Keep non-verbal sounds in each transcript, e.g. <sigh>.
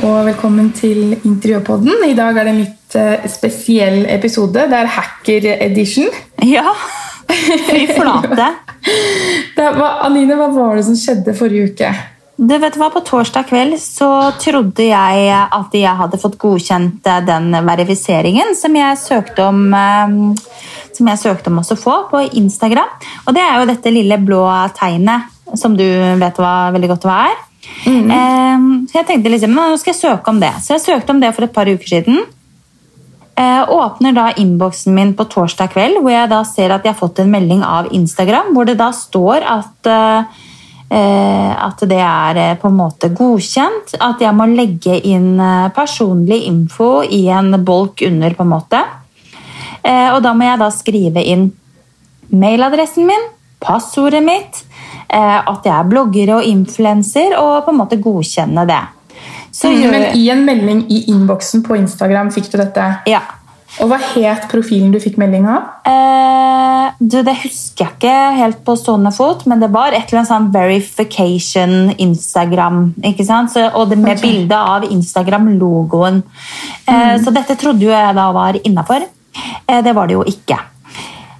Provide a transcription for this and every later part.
Og velkommen til Interiørpodden. I dag er det en litt eh, spesiell episode. Det er hacker edition. Ja, fy flate. <laughs> Var, Anine, hva var det som skjedde forrige uke? Du vet hva, På torsdag kveld så trodde jeg at jeg hadde fått godkjent eh, den verifiseringen som jeg søkte om, eh, som jeg søkte om å få på Instagram. Og det er jo dette lille blå tegnet som du vet hva, veldig godt hva er. Eh, så jeg tenkte liksom, nå skal jeg søke om det. Så jeg søkte om det for et par uker siden. Eh, åpner da innboksen min på torsdag kveld, hvor jeg da ser at jeg har fått en melding av Instagram, hvor det da står at eh, eh, at det er eh, på en måte godkjent. At jeg må legge inn eh, personlig info i en bolk under, på en måte. Og da må jeg da skrive inn mailadressen min, passordet mitt, at jeg er blogger og influenser, og på en måte godkjenne det. Så Mm, Men i en melding i innboksen på Instagram fikk du dette. ja. Og hva het profilen du fikk melding av? Eh, du, Det husker jeg ikke helt på stående fot, men det var et eller annet sånn verification Instagram. ikke sant? Så, og det med okay. bilde av Instagram-logoen. Eh, Så dette trodde jo jeg da var innafor. Eh, det var det jo ikke.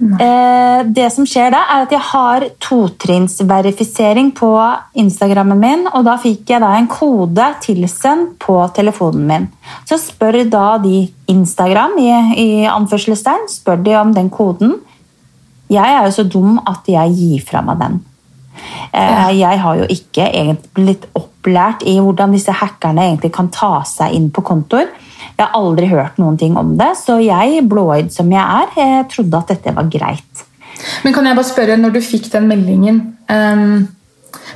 Eh, det som skjer da, er at jeg har totrinnsverifisering på Instagrammen min, og da fikk jeg da en kode tilsendt på telefonen min. Så spør da de Instagram i, i anførselstegn spør de om den koden. Jeg er jo så dum at jeg gir fra meg den. Eh, Jeg har jo ikke egentlig blitt opplært i hvordan disse hackerne egentlig kan ta seg inn på kontoer. Jeg har aldri hørt noen ting om det, så jeg, blåøyd som jeg er, jeg trodde at dette var greit. Men kan jeg bare spørre, når du fikk den meldingen um,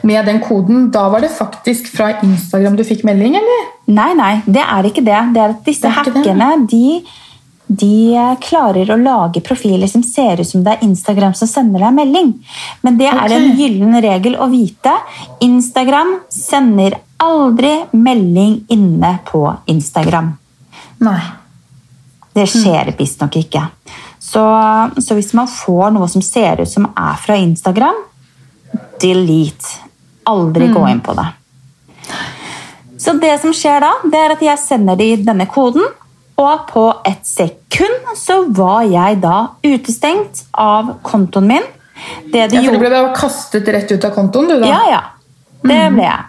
med den koden, da var det faktisk fra Instagram du fikk melding, eller? Nei, nei, det er ikke det. Det er at disse Det er hackene, de, de klarer å lage profiler som ser ut som det er Instagram som sender deg melding. Men det er Ok. en gyllen regel å vite. Instagram sender aldri melding inne på Instagram. Nei. Det skjer visstnok ikke. Så, så hvis man får noe som ser ut som er fra Instagram, delete. Aldri gå inn på det. Så det som skjer da, det er at jeg sender de denne koden, og på et sekund så var jeg da utestengt av kontoen min. Det de Ja, for du ble kastet rett ut av kontoen, du da? ja, ja. Det ble jeg.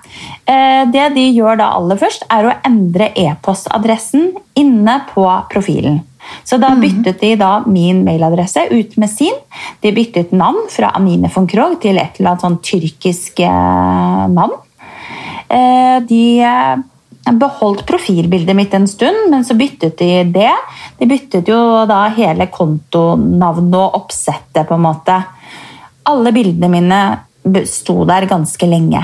Eh, Det de gjør da aller først, er å endre e-postadressen inne på profilen. Så da byttet de da min mailadresse ut med sin. De byttet navn fra Anine von Krogh til et eller annet sånn tyrkisk eh, navn. Eh, De beholdt profilbildet mitt en stund, men så byttet de det. De byttet jo da hele kontonavnet og oppsettet, på en måte. Alle bildene mine sto der ganske lenge.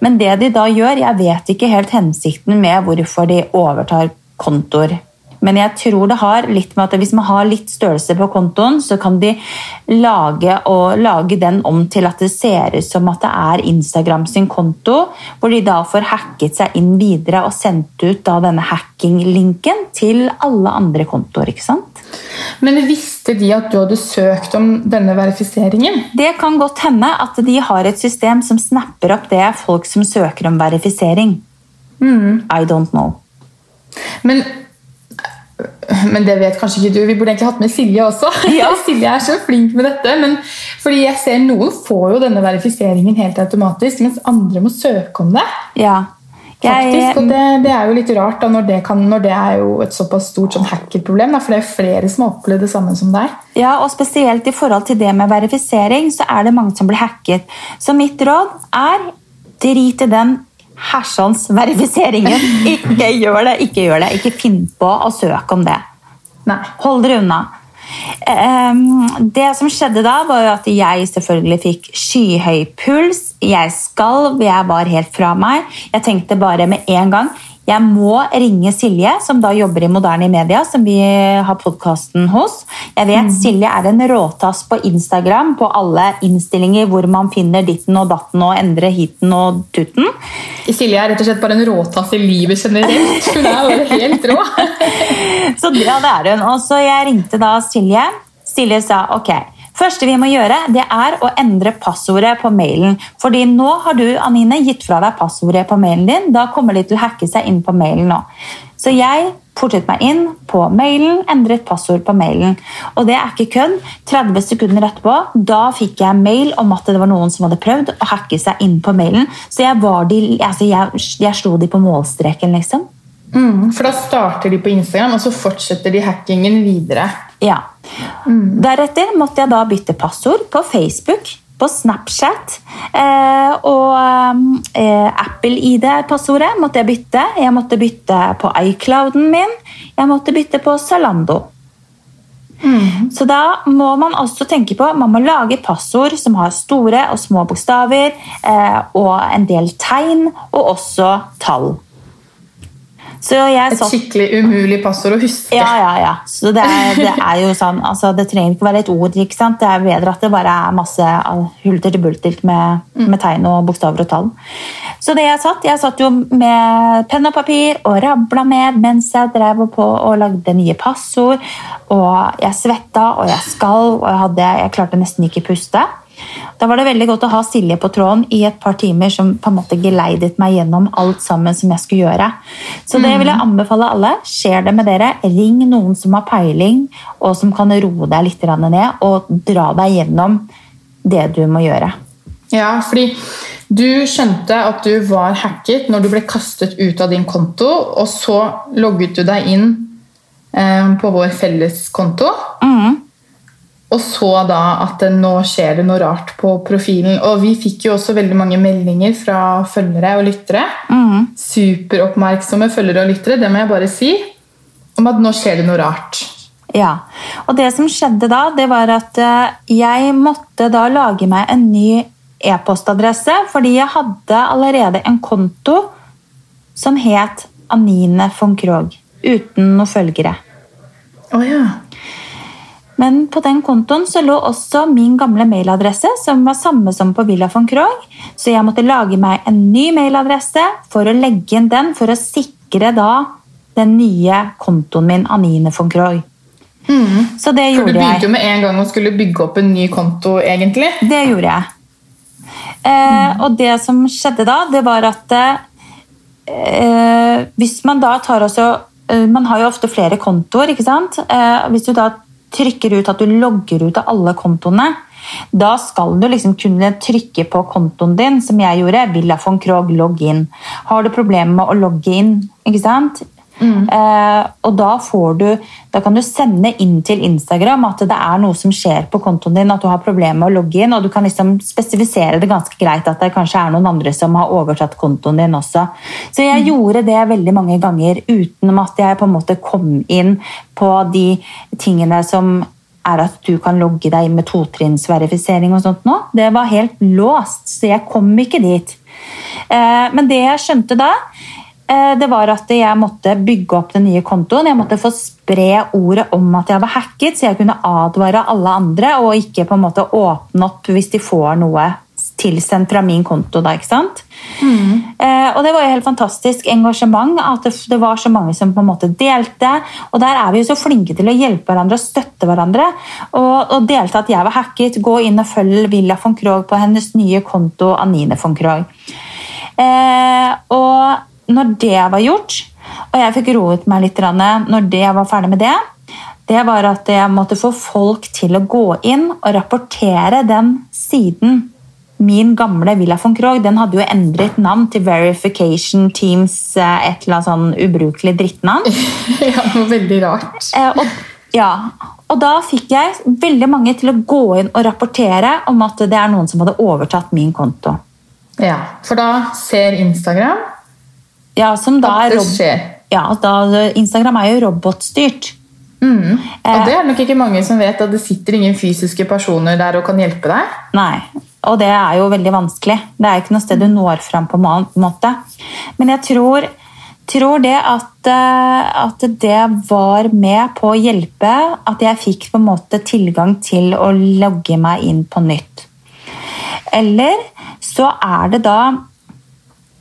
Men det de da gjør, jeg vet ikke helt hensikten med hvorfor de overtar kontoer. Men jeg tror det har litt med at hvis man har litt størrelse på kontoen, så kan de lage, og lage den om til at det ser ut som at det er Instagram sin konto, hvor de da får hacket seg inn videre og sendt ut da denne hacking-linken til alle andre kontoer. ikke sant? Men visste de at du hadde søkt om denne verifiseringen? Det kan godt hende at de har et system som snapper opp det folk som søker om verifisering. I don't know. Men, men det vet kanskje ikke du. Vi burde egentlig hatt med Silje også. <laughs> Ja. Silje er så flink med dette. Men fordi jeg ser Noen får jo denne verifiseringen helt automatisk, mens andre må søke om det. Ja. Faktisk, og det, det er jo litt rart da, når det, kan, når det er jo et såpass stort sånn hackerproblem. Da, for det er jo flere som har opplevd det samme som deg. ja, og spesielt i forhold til det med verifisering, så er det mange som blir hacket. Så mitt råd er drit i den hersens verifiseringen. Ikke gjør det, ikke gjør det. Ikke finn på å søke om det. Nei. Hold dere unna. Ehm, Det som skjedde da, var jo at jeg selvfølgelig fikk skyhøy puls. Jeg skalv, jeg var helt fra meg. Jeg tenkte bare med en gang jeg må ringe Silje, som da jobber i Moderne Media, som vi har podkasten hos. Jeg vet Silje er en råtass på Instagram på alle innstillinger hvor man finner ditten og datten og endre hiten og tutten. Silje er rett og slett bare en råtass i livet generelt. Hun er bare helt rå. <laughs> Så ja, det er hun. Og så jeg ringte da Silje. Silje sa ok, første vi må gjøre, det er å endre passordet på mailen. Fordi nå har du Anine, gitt fra deg passordet på mailen din. Da kommer de til å hacke seg inn på mailen nå. Så jeg portet meg inn på mailen, endret passord på mailen. Og det er ikke kødd. 30 sekunder etterpå da fikk jeg mail om at det var noen som hadde prøvd å hacke seg inn på mailen. Så jeg, var de, altså jeg, jeg slo de på målstreken, liksom. Mm, for da starter de på Instagram, og så fortsetter de hackingen videre. Ja. Mm. Deretter måtte jeg da bytte passord på Facebook, på Snapchat. Eh, og eh, Apple-ID-passordet måtte jeg bytte. Jeg måtte bytte på iClouden min. Jeg måtte bytte på Zalando. Mm. Så da må man også tenke på man må lage passord som har store og små bokstaver, eh, og en del tegn, og også tall. Et skikkelig umulig passord å huske. Ja, ja, ja. Så det er, det er jo sånn, altså, det trenger ikke være et ord. ikke sant? Det er bedre at det bare er masse hulter til bulter med, mm. med, tegn og bokstaver og tall. Så det jeg satt, jeg satt jo med penn og papir og rabla med mens jeg drev på og lagde nye passord. Og jeg svetta og jeg skalv og jeg, hadde, jeg klarte nesten ikke puste. Da var det veldig godt å ha Silje på tråden i et par timer som på en måte geleidet meg gjennom alt sammen som jeg skulle gjøre. Så det vil jeg mm. anbefale alle. Skjer det med dere, ring noen som har peiling, og som kan roe deg litt ned og dra deg gjennom det du må gjøre. Ja, fordi du skjønte at du var hacket når du ble kastet ut av din konto, og så logget du deg inn eh, på vår felles konto. Mm. Og så da at nå skjer det noe rart på profilen. Og vi fikk jo også veldig mange meldinger fra følgere og lyttere. Mm. Superoppmerksomme følgere og lyttere, det må jeg bare si. Om at nå skjer det noe rart. Ja. Og det som skjedde da, det var at eh, jeg måtte da lage meg en ny e-postadresse, fordi jeg hadde allerede en konto som het Anine von Krogh, uten noen følgere. Oh, ja. Men på den kontoen så lå også min gamle mailadresse, som var samme som på Villa von Krogh. Så jeg måtte lage meg en ny mailadresse for å legge inn den, for å sikre da den nye kontoen min, Anine von Krogh. Mm. Så det gjorde jeg. For du begynte jo med en gang å skulle bygge opp en ny konto, egentlig. Det gjorde jeg. Eh, mm. Og det som skjedde da, det var at eh, hvis man da tar også eh, Man har jo ofte flere kontoer, ikke sant. Eh, hvis du da trykker ut at du logger ut av alle kontoene, da skal du liksom kunne trykke på kontoen din, som jeg gjorde. Villa von Krogh, logg inn. Har du problemer med å logge inn, ikke sant? Mm. Eh, og da, du, da kan du sende inn til Instagram at det er noe som skjer på kontoen din, at du har problemer med å logge inn, og du kan liksom spesifisere det ganske greit at det kanskje er noen andre som har overtatt kontoen din også. Så jeg mm. gjorde det veldig mange ganger uten at jeg på en måte kom inn på de tingene som er at du kan logge deg inn med totrinnsverifisering og sånt nå. Det var helt låst, så jeg kom ikke dit. Eh, men det jeg skjønte da, det var at jeg måtte bygge opp den nye kontoen. Jeg måtte få spre ordet om at jeg var hacket, så jeg kunne advare alle andre og ikke på en måte åpne opp hvis de får noe tilsendt fra min konto. Da, ikke sant? Mm. Eh, og det var jo helt fantastisk engasjement. At det, det, var så mange som på en måte delte. Og der er vi jo så flinke til å hjelpe hverandre og støtte hverandre. Og, og delte at jeg var hacket. Gå inn og følg Villa von Krogh på hennes nye konto, Anine von Krogh. Eh, og når det var gjort, og jeg fikk roet meg litt når det var ferdig med det, det var at jeg måtte få folk til å gå inn og rapportere den siden. Min gamle Villa von Krogh den hadde jo endret navn til Verification Teams, eh, et eller annet sånn ubrukelig drittnavn. <laughs> ja, noe veldig rart. Eh, og, ja, og da fikk jeg veldig mange til å gå inn og rapportere om at det er noen som hadde overtatt min konto. Ja, For da ser Instagram ja, som da er ja, da, Instagram er jo robotstyrt. Mm. Og det er nok ikke mange som vet at det sitter ingen fysiske personer der og kan hjelpe deg. Nei, og det er jo veldig vanskelig. Det er ikke noe sted du når fram på en måte. Men jeg tror, tror det at, eh, at, det var med på å hjelpe at jeg fikk på en måte tilgang til å logge meg inn på nytt. Eller så er det da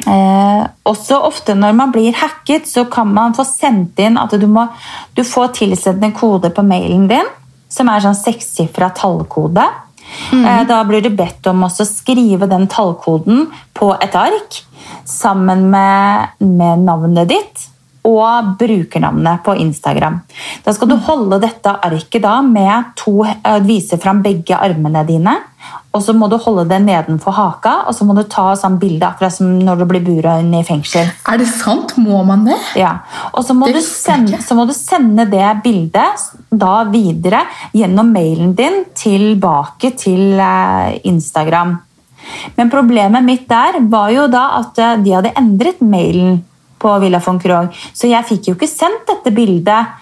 Eh, også ofte når man blir hacket, så kan man få sendt inn at du, må, du får tilsendt en kode på mailen din som er sånn sekssifra tallkode. Eh, Da blir du bedt om å skrive den tallkoden på et ark sammen med, med navnet ditt og brukernavnet på Instagram. Da skal du holde dette arket da med to, eh, vise fram begge armene dine. Og så må du holde det nedenfor haka, og så må du ta sånn bilde akkurat som når du blir buret inn i fengsel. Er det sant? Må man det? Ja, og så må, du sende, så må du sende det bildet da videre gjennom mailen din tilbake til eh, Instagram. Men problemet mitt der var jo da at eh, de hadde endret mailen på Villa von Krogh, så jeg fikk jo ikke sendt dette bildet.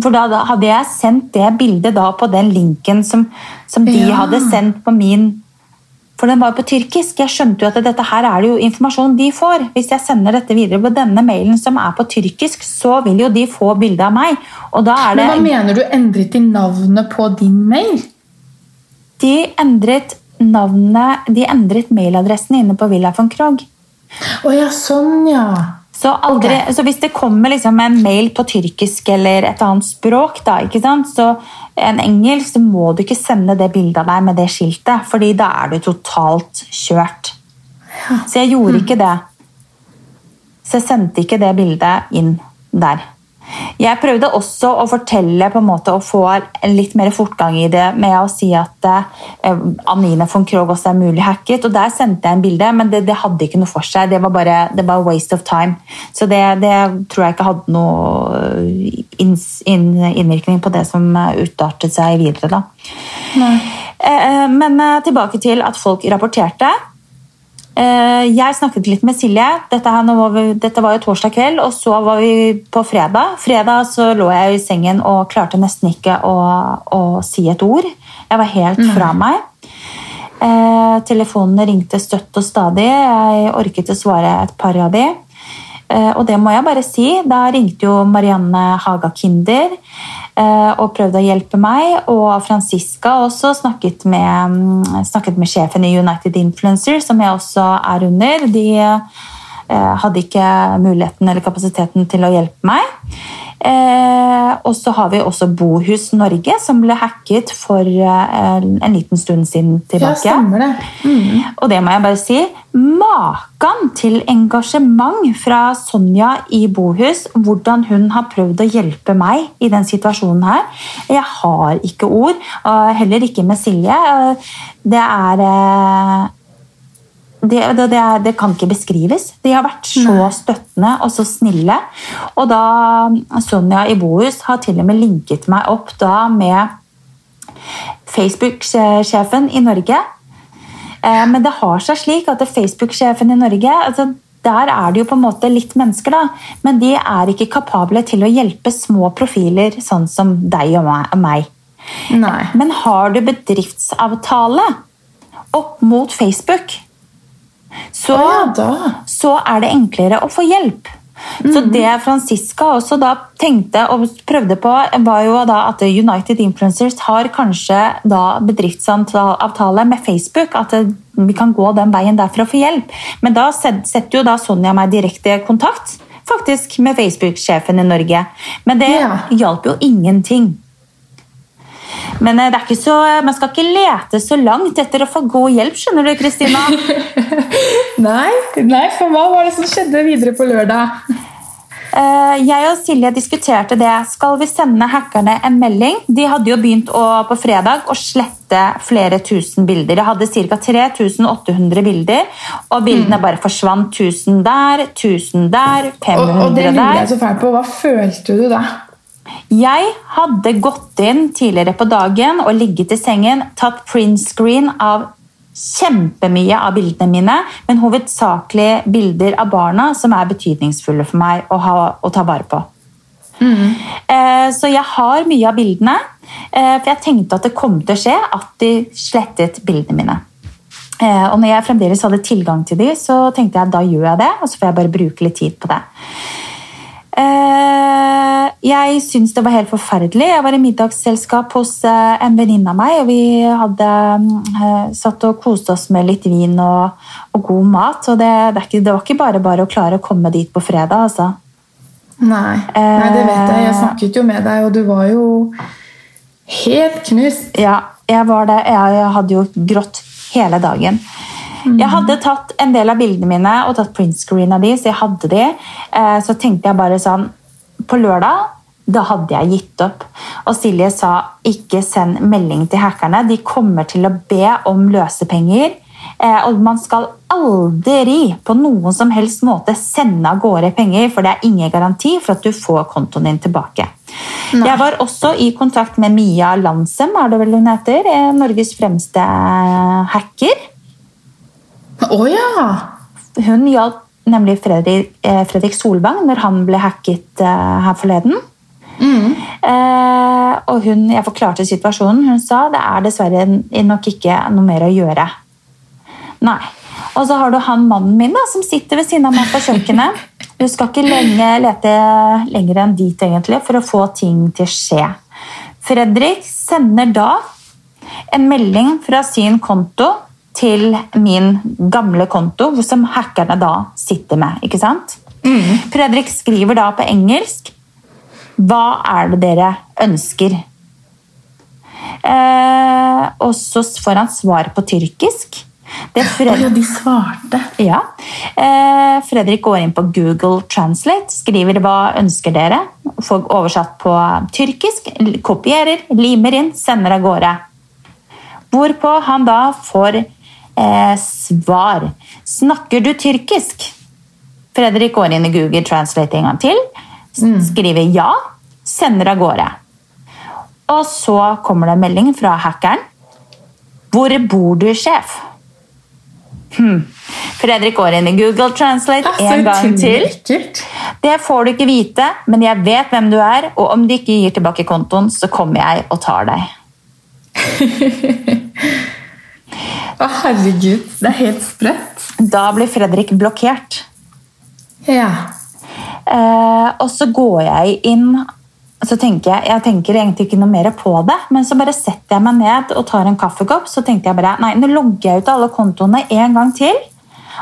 For da hadde jeg sendt det bildet da på den linken som, som de Ja. hadde sendt på min for den var jo på tyrkisk. Jeg skjønte jo at dette her er det jo informasjon de får. Hvis jeg sender dette videre på denne mailen som er på tyrkisk, så vil jo de få bilde av meg. Og da er det Men hva mener du endret de navnet på din mail? De endret navnet De endret mailadressen inne på Villa von Krogh. Å ja, sånn ja. Så, aldri, okay. så hvis det kommer liksom en mail på tyrkisk eller et annet språk, da, ikke sant? så en engelsk, så må du ikke sende det bildet av deg med det skiltet, fordi da er du totalt kjørt. Så jeg gjorde ikke det. Så jeg sendte ikke det bildet inn der. Jeg prøvde også å fortelle på en måte å få litt mer fortgang i det med å si at eh, Anine von Krogh også er mulig hacket. og Der sendte jeg en bilde, men det, det hadde ikke noe for seg. Det var bare det var waste of time. Så det, det tror jeg ikke hadde noe inns, inn, innvirkning på det som eh, utartet seg videre. da. Nei. Eh, Men eh, tilbake til at folk rapporterte. Eh, Jeg snakket litt med Silje. Dette, her, dette var jo torsdag kveld, og så var vi på fredag. Fredag så lå jeg i sengen og klarte nesten ikke å, å si et ord. Jeg var helt fra meg. Eh, telefonene ringte støtt og stadig. Jeg orket å svare et par av de. Eh, og det må jeg bare si. Da ringte jo Marianne Haga Kinder og prøvde å hjelpe meg. Og Franziska også snakket med, mm, snakket med sjefen i United Influencer, som jeg også er under. De eh, hadde ikke muligheten eller kapasiteten til å hjelpe meg. Eh, og så har vi også Bohus Norge, som ble hacket for eh, en liten stund siden tilbake. Ja, stemmer det. Mm. Og det må jeg bare si. Makan til engasjement fra Sonja i Bohus. Hvordan hun har prøvd å hjelpe meg i den situasjonen her. Jeg har ikke ord, heller ikke med Silje. Det er eh, det, det, det, kan ikke beskrives. De har vært så støttende og så snille. Og da Sonja i Bohus har til og med linket meg opp da med Facebook-sjefen i Norge. Eh, Men det har seg slik at Facebook-sjefen i Norge altså der er det jo på en måte litt mennesker, da, men de er ikke kapable til å hjelpe små profiler sånn som deg og meg. Nei. Men har du bedriftsavtale opp mot Facebook, så, ja, så er det enklere å få hjelp. Så det Franziska også da tenkte og prøvde på, var jo da at United Influencers har kanskje da bedriftsavtale med Facebook. At vi kan gå den veien der for å få hjelp. Men da setter jo da Sonja meg direkte i kontakt faktisk med Facebook-sjefen i Norge. Men det Ja. hjalp jo ingenting. Men eh, det er ikke så, man skal ikke lete så langt etter å få god hjelp, skjønner du, Kristina. <laughs> Nei, nei, for hva var det som skjedde videre på lørdag? Eh, Jeg og Silje diskuterte det. Skal vi sende hackerne en melding? De hadde jo begynt å, på fredag å slette flere tusen bilder. De hadde ca. 3800 bilder, og bildene bare forsvant. 1000 der, 1000 der, 500 der. og det lurer jeg så fælt på. Hva følte du da? Jeg hadde gått inn tidligere på dagen og ligget i sengen, tatt printscreen av kjempemye av bildene mine, men hovedsakelig bilder av barna som er betydningsfulle for meg å, ha, å ta vare på. Eh, Så jeg har mye av bildene, eh, for jeg tenkte at det kom til å skje at de slettet bildene mine. Eh, Og når jeg fremdeles hadde tilgang til de, så tenkte jeg da gjør jeg det, og så får jeg bare bruke litt tid på det. Eh, Jeg syns det var helt forferdelig. Jeg var i middagsselskap hos eh, en venninne av meg. og Vi hadde eh, satt og koste oss med litt vin og, og god mat. og det, det, ikke, det var ikke bare bare å klare å komme dit på fredag. altså. Nei, nei, det vet jeg. Jeg snakket jo med deg, og du var jo Helt knust. Ja, jeg var det. Jeg, hadde jo grått hele dagen. Jeg hadde tatt en del av bildene mine og tatt printscreen av de, så jeg hadde de. Eh, Så tenkte jeg bare sånn På lørdag da hadde jeg gitt opp. Og Silje sa ikke send melding til hackerne. De kommer til å be om løsepenger. Eh, Og man skal aldri på noen som helst måte sende av gårde penger, for det er ingen garanti for at du får kontoen din tilbake. Nei. Jeg var også i kontakt med Mia Landsem, er det vel hun heter, eh, Norges fremste hacker. Å ja! Hun hjalp nemlig Fredrik, eh, Fredrik Solvang når han ble hacket eh, her forleden. Eh, og hun, jeg forklarte situasjonen. Hun sa det er dessverre nok ikke noe mer å gjøre. Nei. Og så har du han mannen min da, som sitter ved siden av meg på kjøkkenet. Du skal ikke lenge, lete lenger enn dit egentlig for å få ting til å skje. Fredrik sender da en melding fra sin konto til min gamle konto, som hackerne da sitter med. ikke sant? Fredrik skriver da på engelsk Hva er det dere ønsker? Eh, og så får han svar på tyrkisk. Det Fred ja, de svarte. ja. Eh, Fredrik går inn på Google Translate, skriver 'hva ønsker dere', får oversatt på tyrkisk, kopierer, limer inn, sender av gårde. Hvorpå han da får eh, svar. Snakker du tyrkisk? Fredrik går inn i Google Translate en gang til, skriver ja, sender av gårde. Og så kommer det en melding fra hackeren. Hvor bor du, sjef? Hmm. Fredrik går inn i Google Translate Altså, en gang til. Det får du ikke vite, men jeg vet hvem du er, og om du ikke gir tilbake kontoen, så kommer jeg og tar deg. <laughs> Å, herregud, det er helt sprøtt. Da blir Fredrik blokkert. Ja. Eh, og så går jeg inn så tenker jeg, jeg tenker egentlig ikke noe mer på det, men så bare setter jeg meg ned og tar en kaffekopp. Så tenkte jeg bare nei, nå logger jeg ut alle kontoene en gang til.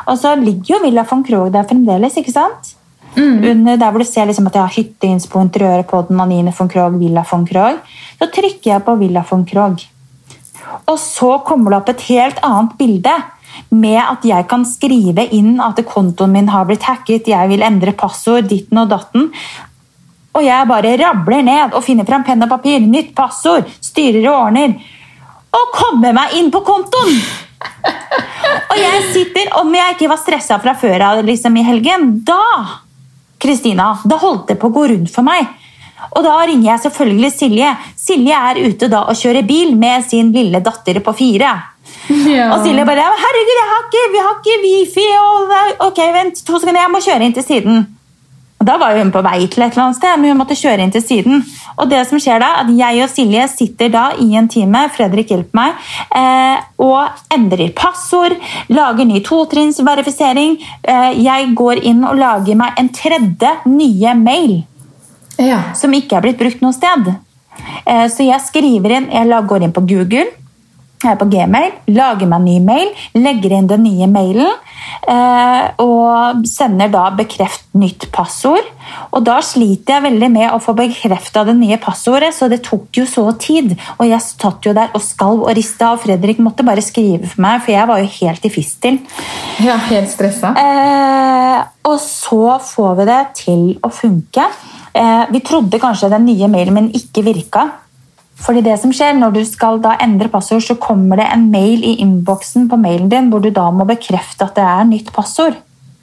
Og så ligger jo Villa von Krogh der fremdeles, ikke sant? Under der hvor du ser liksom at jeg har hytteinnspo, interiøret på den, Anine von Krogh, Villa von Krogh. Så trykker jeg på Villa von Krogh. Og så kommer det opp et helt annet bilde med at jeg kan skrive inn at kontoen min har blitt hacket, jeg vil endre passord, ditten og datten. Og jeg bare rabler ned og finner fram penn og papir, nytt passord, styrer og ordner. Og kommer meg inn på kontoen! Og jeg sitter, om jeg ikke var stressa fra før av liksom i helgen, da Kristina, da holdt det på å gå rundt for meg. Og da ringer jeg selvfølgelig Silje. Silje er ute da og kjører bil med sin lille datter på fire. ja. Og Silje bare Herregud, har ikke, vi har ikke wifi. Og, ok, vent to sekunder, jeg må kjøre inn til siden. Og Da var hun på vei til et eller annet sted, men hun måtte kjøre inn til siden. Og det som skjer da, at Jeg og Silje sitter da i en time, Fredrik hjelper meg, eh, og endrer passord, lager ny totrinnsverifisering. Eh, jeg går inn og lager meg en tredje nye mail ja. som ikke er blitt brukt noe sted. Eh, Så jeg skriver inn, jeg går inn på Google, jeg er på Gmail, lager meg en ny mail, legger inn den nye mailen, eh, og sender da bekreft nytt passord. Og da sliter jeg veldig med å få bekrefta det nye passordet, så det tok jo så tid. Og jeg satt jo der og skalv og rista, og Fredrik måtte bare skrive for meg, for jeg var jo helt i fistel. ja, helt stressa. Eh, og så får vi det til å funke. Eh, vi trodde kanskje den nye mailen min ikke virka. Fordi det som skjer Når du skal da endre passord, så kommer det en mail i innboksen på mailen din hvor du da må bekrefte at det er nytt passord.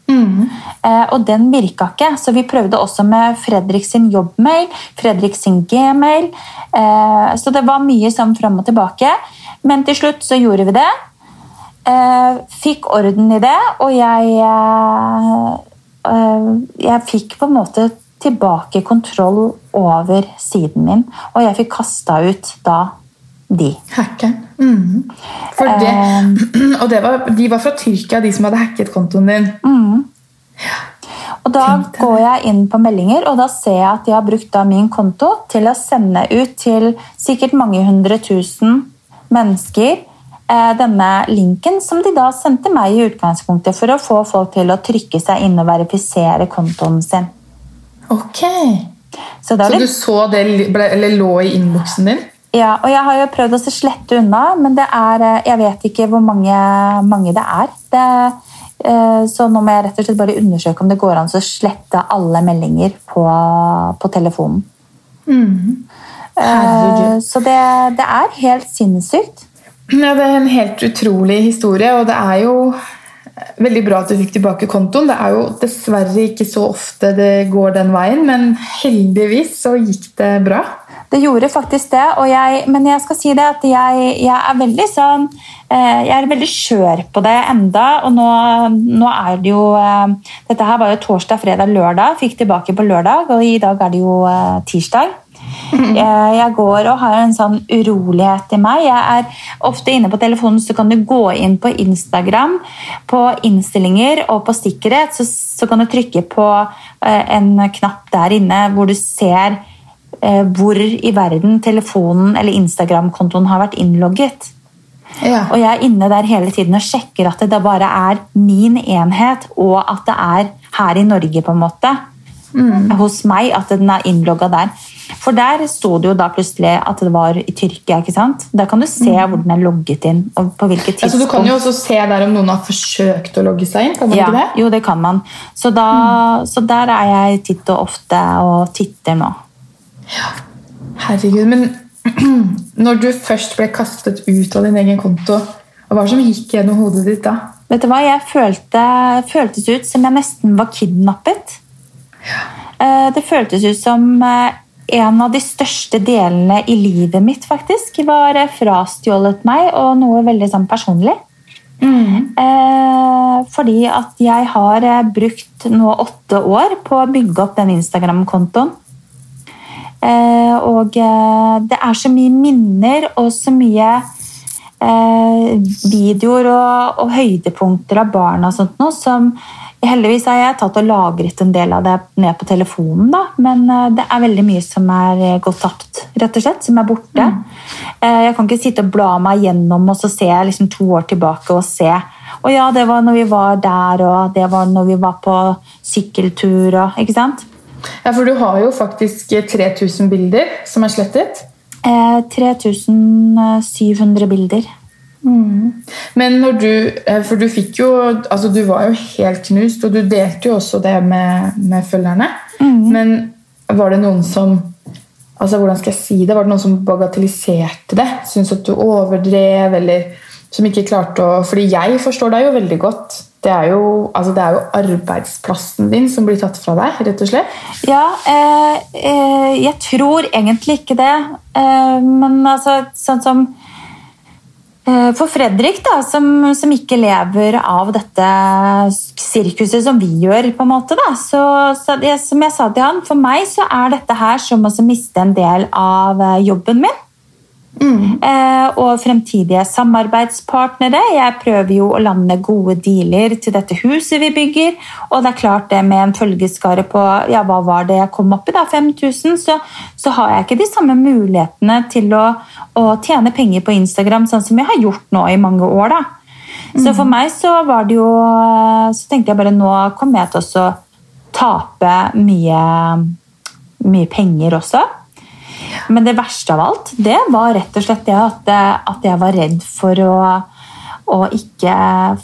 Eh, og den virka ikke, så vi prøvde også med Fredrik sin jobbmail, Fredrik sin gmail. Eh, så det var mye sånn fram og tilbake. Men til slutt så gjorde vi det. Eh, fikk orden i det, og jeg Jeg fikk på en måte tilbake kontroll over siden min, og jeg fikk kasta ut da de. Hackeren. Mm. Det, Eh. <clears throat> og det var, de var fra Tyrkia, de som hadde hacket kontoen din. Og da går jeg inn på meldinger, og da ser jeg at de har brukt min konto til å sende ut til sikkert mange hundre tusen mennesker eh, denne linken som de da sendte meg i utgangspunktet for å få folk til å trykke seg inn og verifisere kontoen sin. Ok. Så da Så litt... du så det ble, eller lå i innboksen din? Ja, og jeg har jo prøvd å slette unna, men det er, eh, jeg vet ikke hvor mange, mange det er. Det, eh, så nå må jeg rett og slett bare undersøke om det går an å slette alle meldinger på, på telefonen. Mm. Eh, Herregud. Så det, det er helt sinnssykt. Ja, det er en helt utrolig historie, og det er jo veldig bra at du fikk tilbake kontoen. Det er jo dessverre ikke så ofte det går den veien, men heldigvis så gikk det bra. Det gjorde faktisk det, jeg, men jeg skal si det at jeg, jeg er veldig sånn eh, Jeg er veldig skjør på det enda, og nå, nå er det jo eh, Dette her var jo torsdag, fredag, lørdag. Fikk tilbake på lørdag, og i dag er det jo eh, tirsdag. Jeg, <laughs> jeg går og har en sånn urolighet i meg. Jeg er ofte inne på telefonen, så kan du gå inn på Instagram, på innstillinger og på sikkerhet, så, så kan du trykke på eh, en knapp der inne hvor du ser eh, hvor i verden telefonen eller Instagram-kontoen har vært innlogget. Ja. Og jeg er inne der hele tiden og sjekker at det bare er min enhet, og at det er her i Norge, på en måte. Hos meg, at den er innlogga der. For der sto det jo da plutselig at det var i Tyrkia. ikke sant? Der kan du se hvor den er logget inn. og på hvilket tidspunkt. Altså, du kan jo også se der om noen har forsøkt å logge seg inn. kan man ja, ikke det? Jo, det kan man. Så, da, så der er jeg titt og ofte og titter nå. Herregud, men <clears throat> når du først ble kastet ut av din egen konto, hva som gikk gjennom hodet ditt da? Vet du hva, Jeg følte, føltes ut som jeg nesten var kidnappet. Eh, Det føltes ut som eh, en av de største delene i livet mitt faktisk var eh, frastjålet meg, og noe veldig sånn personlig. Eh, Fordi at jeg har brukt nå åtte år på å bygge opp den Instagram-kontoen. Eh, Og det er så mye minner og så mye eh, videoer og, og høydepunkter av barn og sånt noe som Heldigvis har jeg tatt og lagret en del av det ned på telefonen, da. men eh, det er veldig mye som er eh, gått tapt, rett og slett, som er borte. Mm. Jeg kan ikke sitte og bla meg gjennom og så se liksom to år tilbake og se og ja, det var når vi var der, og det var når vi var på sykkeltur og Ikke sant? Ja, For du har jo faktisk 3000 bilder som er slettet. Eh, 3700 bilder. Men når du eh, For du fikk jo Altså, du var jo helt knust, og du delte jo også det med, med følgerne. Men var det noen som Altså, hvordan skal jeg si det? Var det noen som bagatelliserte det? Syntes at du overdrev, eller som ikke klarte å Fordi jeg forstår deg jo veldig godt. Det er jo, altså det er jo arbeidsplassen din som blir tatt fra deg, rett og slett. Ja, eh, eh, jeg tror egentlig ikke det. Eh, men altså, sånn som For Fredrik, da, som, som ikke lever av dette sirkuset som vi gjør, på en måte, da, så, så det, som jeg sa til han, for meg så er dette her som å miste en del av eh, jobben min. Eh, og fremtidige samarbeidspartnere. Jeg prøver jo å lande gode dealer til dette huset vi bygger. Og det er klart det med en følgeskare på ja, hva var det jeg kom opp i, da, 5000, så, så har jeg ikke de samme mulighetene til å, å tjene penger på Instagram, sånn som jeg har gjort nå i mange år. da. Så for meg så var det jo Så tenkte jeg bare nå kommer jeg til å tape mye, mye penger også. Men det verste av alt, det var rett og slett det at, at jeg var redd for å, å ikke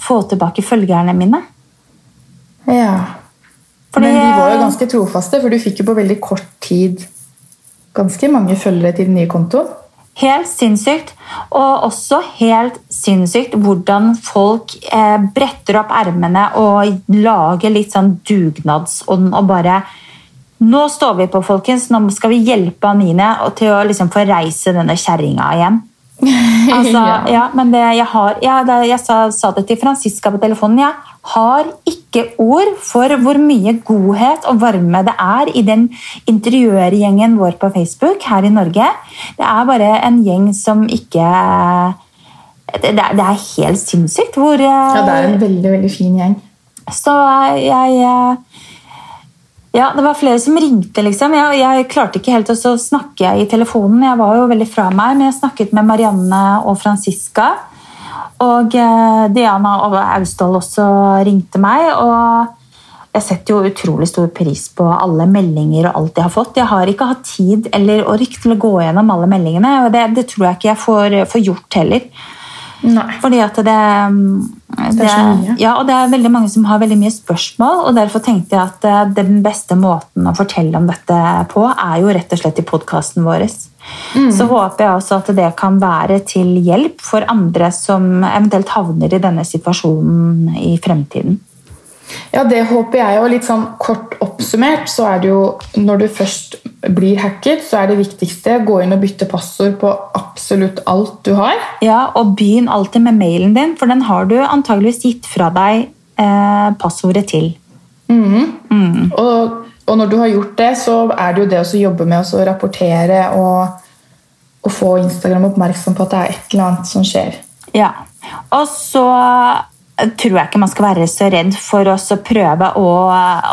få tilbake følgerne mine. Ja. Fordi- Men de var jo ganske trofaste, for du fikk jo på veldig kort tid ganske mange følgere til den nye kontoen. Helt sinnssykt. Og også helt sinnssykt hvordan folk eh, bretter opp ermene og lager litt sånn dugnadsånd og bare Nå står vi på, folkens. Nå skal vi hjelpe Anine til å liksom få reise denne kjerringa igjen. <laughs> Altså, Ja. ja, men det, jeg har ja, det, Jeg sa, sa det til Franziska på telefonen. Jeg har ikke ord for hvor mye godhet og varme det er i den interiørgjengen vår på Facebook her i Norge. Det er bare en gjeng som ikke Det, det er- helt sinnssykt hvor Ja, det er en veldig, veldig fin gjeng. så jeg eh, Ja, det var flere som ringte, liksom. Jeg, jeg klarte ikke helt å så snakke i telefonen. Jeg var jo veldig fra meg, men jeg snakket med Marianne og Franziska. Og eh, Diana og Austdal også ringte meg. Og jeg setter jo utrolig stor pris på alle meldinger og alt jeg har fått. Jeg har ikke hatt tid eller ork til å gå gjennom alle meldingene, og det, det tror jeg ikke jeg får, får gjort heller. Nei. Fordi at det, Det er så mye. Ja, og det er veldig mange som har veldig mye spørsmål, og derfor tenkte jeg at eh, den beste måten å fortelle om dette på, er jo rett og slett i podkasten vår. Mm. Så håper jeg også at det kan være til hjelp for andre som eventuelt havner i denne situasjonen i fremtiden. Ja, det håper jeg. Og litt sånn kort oppsummert, så er det jo når du først blir hacket, så er det viktigste å gå inn og bytte passord på absolutt alt du har. Ja, og begynn alltid med mailen din, for den har du antageligvis gitt fra deg eh, passordet til. Og, og når du har gjort det, så er det jo det å jobbe med å rapportere og, og få Instagram oppmerksom på at det er et eller annet som skjer. Ja, og så tror jeg ikke man skal være så redd for å prøve å,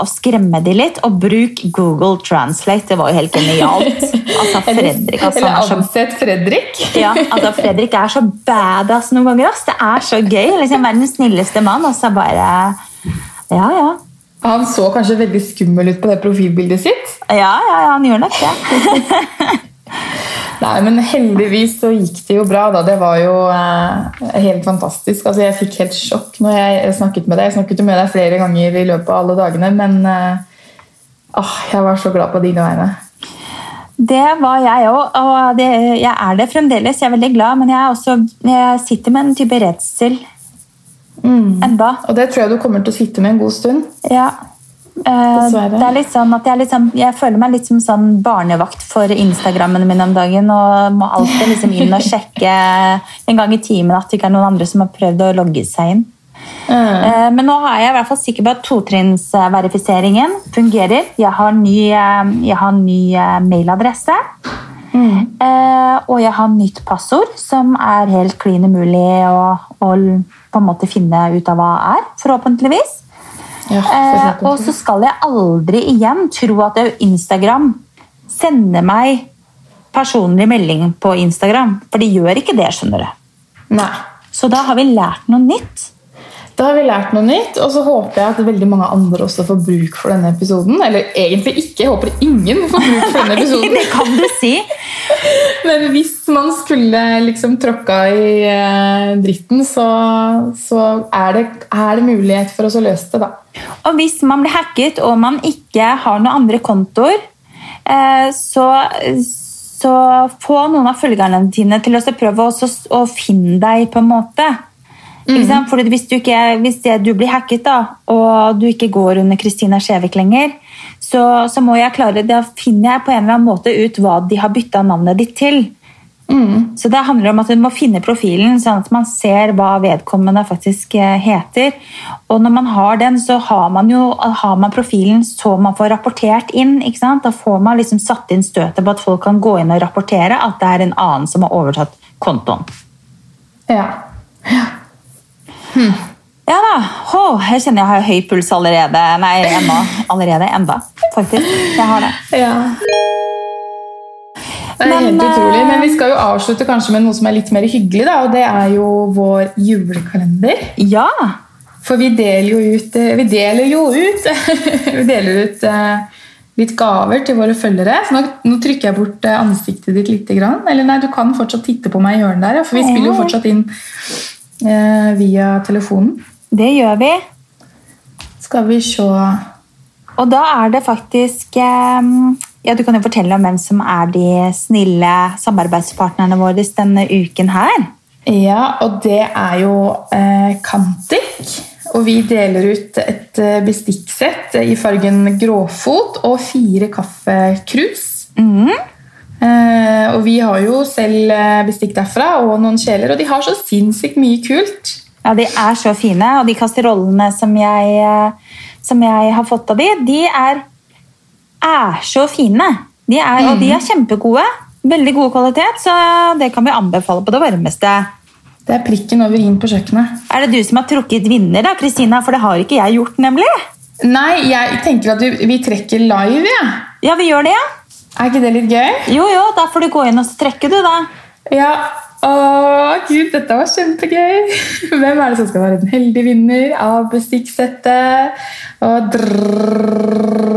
å skremme de litt, og bruk Google Translate. Det var jo helt genialt. Altså, <laughs> Fredrik, altså, Eller er ansett Fredrik. <laughs> ja, altså Fredrik er så badass noen ganger. Ass. Det er så gøy. Liksom Verdens snilleste mann. Og så bare Ja, ja. Han så kanskje veldig skummel ut på det profilbildet sitt. Ja, ja, ja han gjør nok det. <laughs> Nei, men heldigvis så gikk det jo bra. da. Det var jo eh, helt fantastisk. Altså, jeg fikk helt sjokk når jeg snakket med deg. Jeg snakket med deg flere ganger i løpet av alle dagene, men eh, åh, jeg var så glad på dine vegne. Det var jeg òg, og det, jeg er det fremdeles. Jeg er veldig glad, men jeg, også, jeg sitter med en type redsel enda. Og det tror jeg du kommer til å sitte med en god stund. Ja. Eh, Dessverre. det er litt sånn at jeg, liksom, jeg føler meg litt som sånn barnevakt for Instagrammene mine om dagen. Og må alltid liksom inn og sjekke en gang i timen at det ikke er noen andre som har prøvd å logge seg inn. Mm. Men nå er jeg i hvert fall sikker på at totrinnsverifiseringen fungerer. Jeg har ny, eh, jeg har ny eh, mailadresse. Mm. og jeg har nytt passord, som er helt klin umulig å, å på en måte finne ut av hva er, forhåpentligvis. Ja, Eh, og så skal jeg aldri igjen tro at Instagram sender meg personlig melding på Instagram. For de gjør ikke det, skjønner du. Nei. Så da har vi lært noe nytt. Da har vi lært noe nytt, og så håper jeg at veldig mange andre også får bruk for denne episoden. Eller egentlig ikke. Jeg håper ingen får bruk for denne episoden. <laughs> det kan du si. Men hvis man skulle liksom tråkka i eh, dritten, så, så er, det, er det mulighet for oss å løse det, da. Og hvis man blir hacket og man ikke har noen andre kontoer, eh, så, så få noen av følgerne dine til å prøve å finne deg, på en måte. Sant? Fordi hvis du, ikke, hvis du blir hacket, da, og du ikke går under Kristina Skjevik lenger, så, så må jeg klare, da finner jeg på en eller annen måte ut hva de har bytta navnet ditt til. Så det handler om at du må finne profilen, sånn at man ser hva vedkommende faktisk eh, heter. Og når man har den, så har man jo har man profilen så man får rapportert inn. Da får man liksom satt inn støtet på at folk kan gå inn og rapportere at det er en annen som har overtatt kontoen. Ja. Ja da. Hå, jeg kjenner jeg har høy puls allerede. Nei, ennå. Allerede. Enda, faktisk. Jeg har det. ja. Det er Men, helt utrolig, eh, men vi skal jo avslutte kanskje med noe som er litt mer hyggelig, da, og det er jo vår julekalender. Ja. For vi deler jo ut eh, Vi deler jo ut <laughs> Vi deler ut eh, litt gaver til våre følgere. Så nå, nå trykker jeg bort ansiktet ditt litt. Grann. Eller nei, du kan fortsatt titte på meg i hjørnet der, for vi spiller jo fortsatt inn via telefonen. Det gjør vi. Skal vi se Og da er det faktisk eh, Ja, Du kan jo fortelle om hvem som er de snille samarbeidspartnerne våre denne uken her. Ja, og det er jo eh, Kantik. Og vi deler ut et eh, bestikksett i fargen gråfot og fire kaffekrus. Eh, og vi har jo selv eh, bestikk derfra og noen kjeler, og de har så sinnssykt mye kult. Ja, De er så fine, og de kasserollene som jeg, eh, som jeg har fått av de, de er, er så fine. De er, Og de er kjempegode. Veldig god kvalitet, så det kan vi anbefale på det varmeste. Det er prikken over i-en på kjøkkenet. Er det du som har trukket vinner, da, Kristina? For det har ikke jeg gjort, nemlig. Nei, jeg tenker at vi, vi trekker live. Ja. Ja, vi gjør det, ja. Er ikke det litt gøy? Jo, jo, da får du gå inn og trekke, du, da. Ja, Å, gud, dette var kjempegøy! <laughs> Hvem er det som skal være den heldige vinner av bestikksettet? Og drrrr,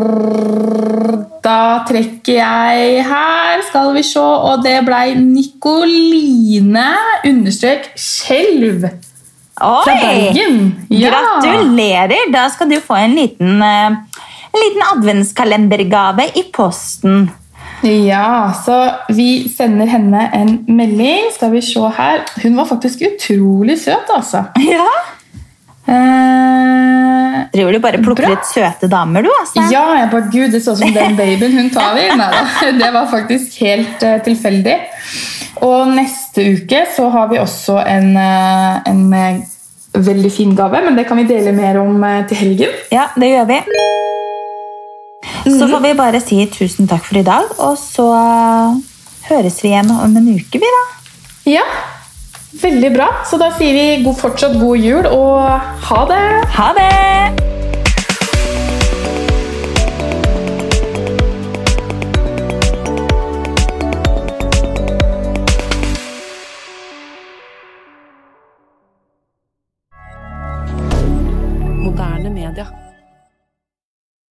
da trekker jeg her, skal vi se, og det ble Nikoline understrek Skjelv fra! Bergen. Ja. Gratulerer! Da skal du få en liten, en liten adventskalendergave i posten. Ja, så vi sender henne en melding. Skal vi se her. Hun var faktisk utrolig søt, altså. Ja. Eh, Driver du bare plukker Bra. ut søte damer, du? altså? ja, jeg bare, gud, det så ut som den <laughs> babyen hun tar i. Neida, det var faktisk helt uh, tilfeldig. Og neste uke så har vi også en, uh, en uh, veldig fin gave, men det kan vi dele mer om til helgen. Ja, det gjør vi. Så får vi bare si tusen takk for i dag, og så høres vi igjen om en uke, vi, da. Ja, veldig bra. Så da sier vi god, fortsatt god jul, og ha det! Ha det!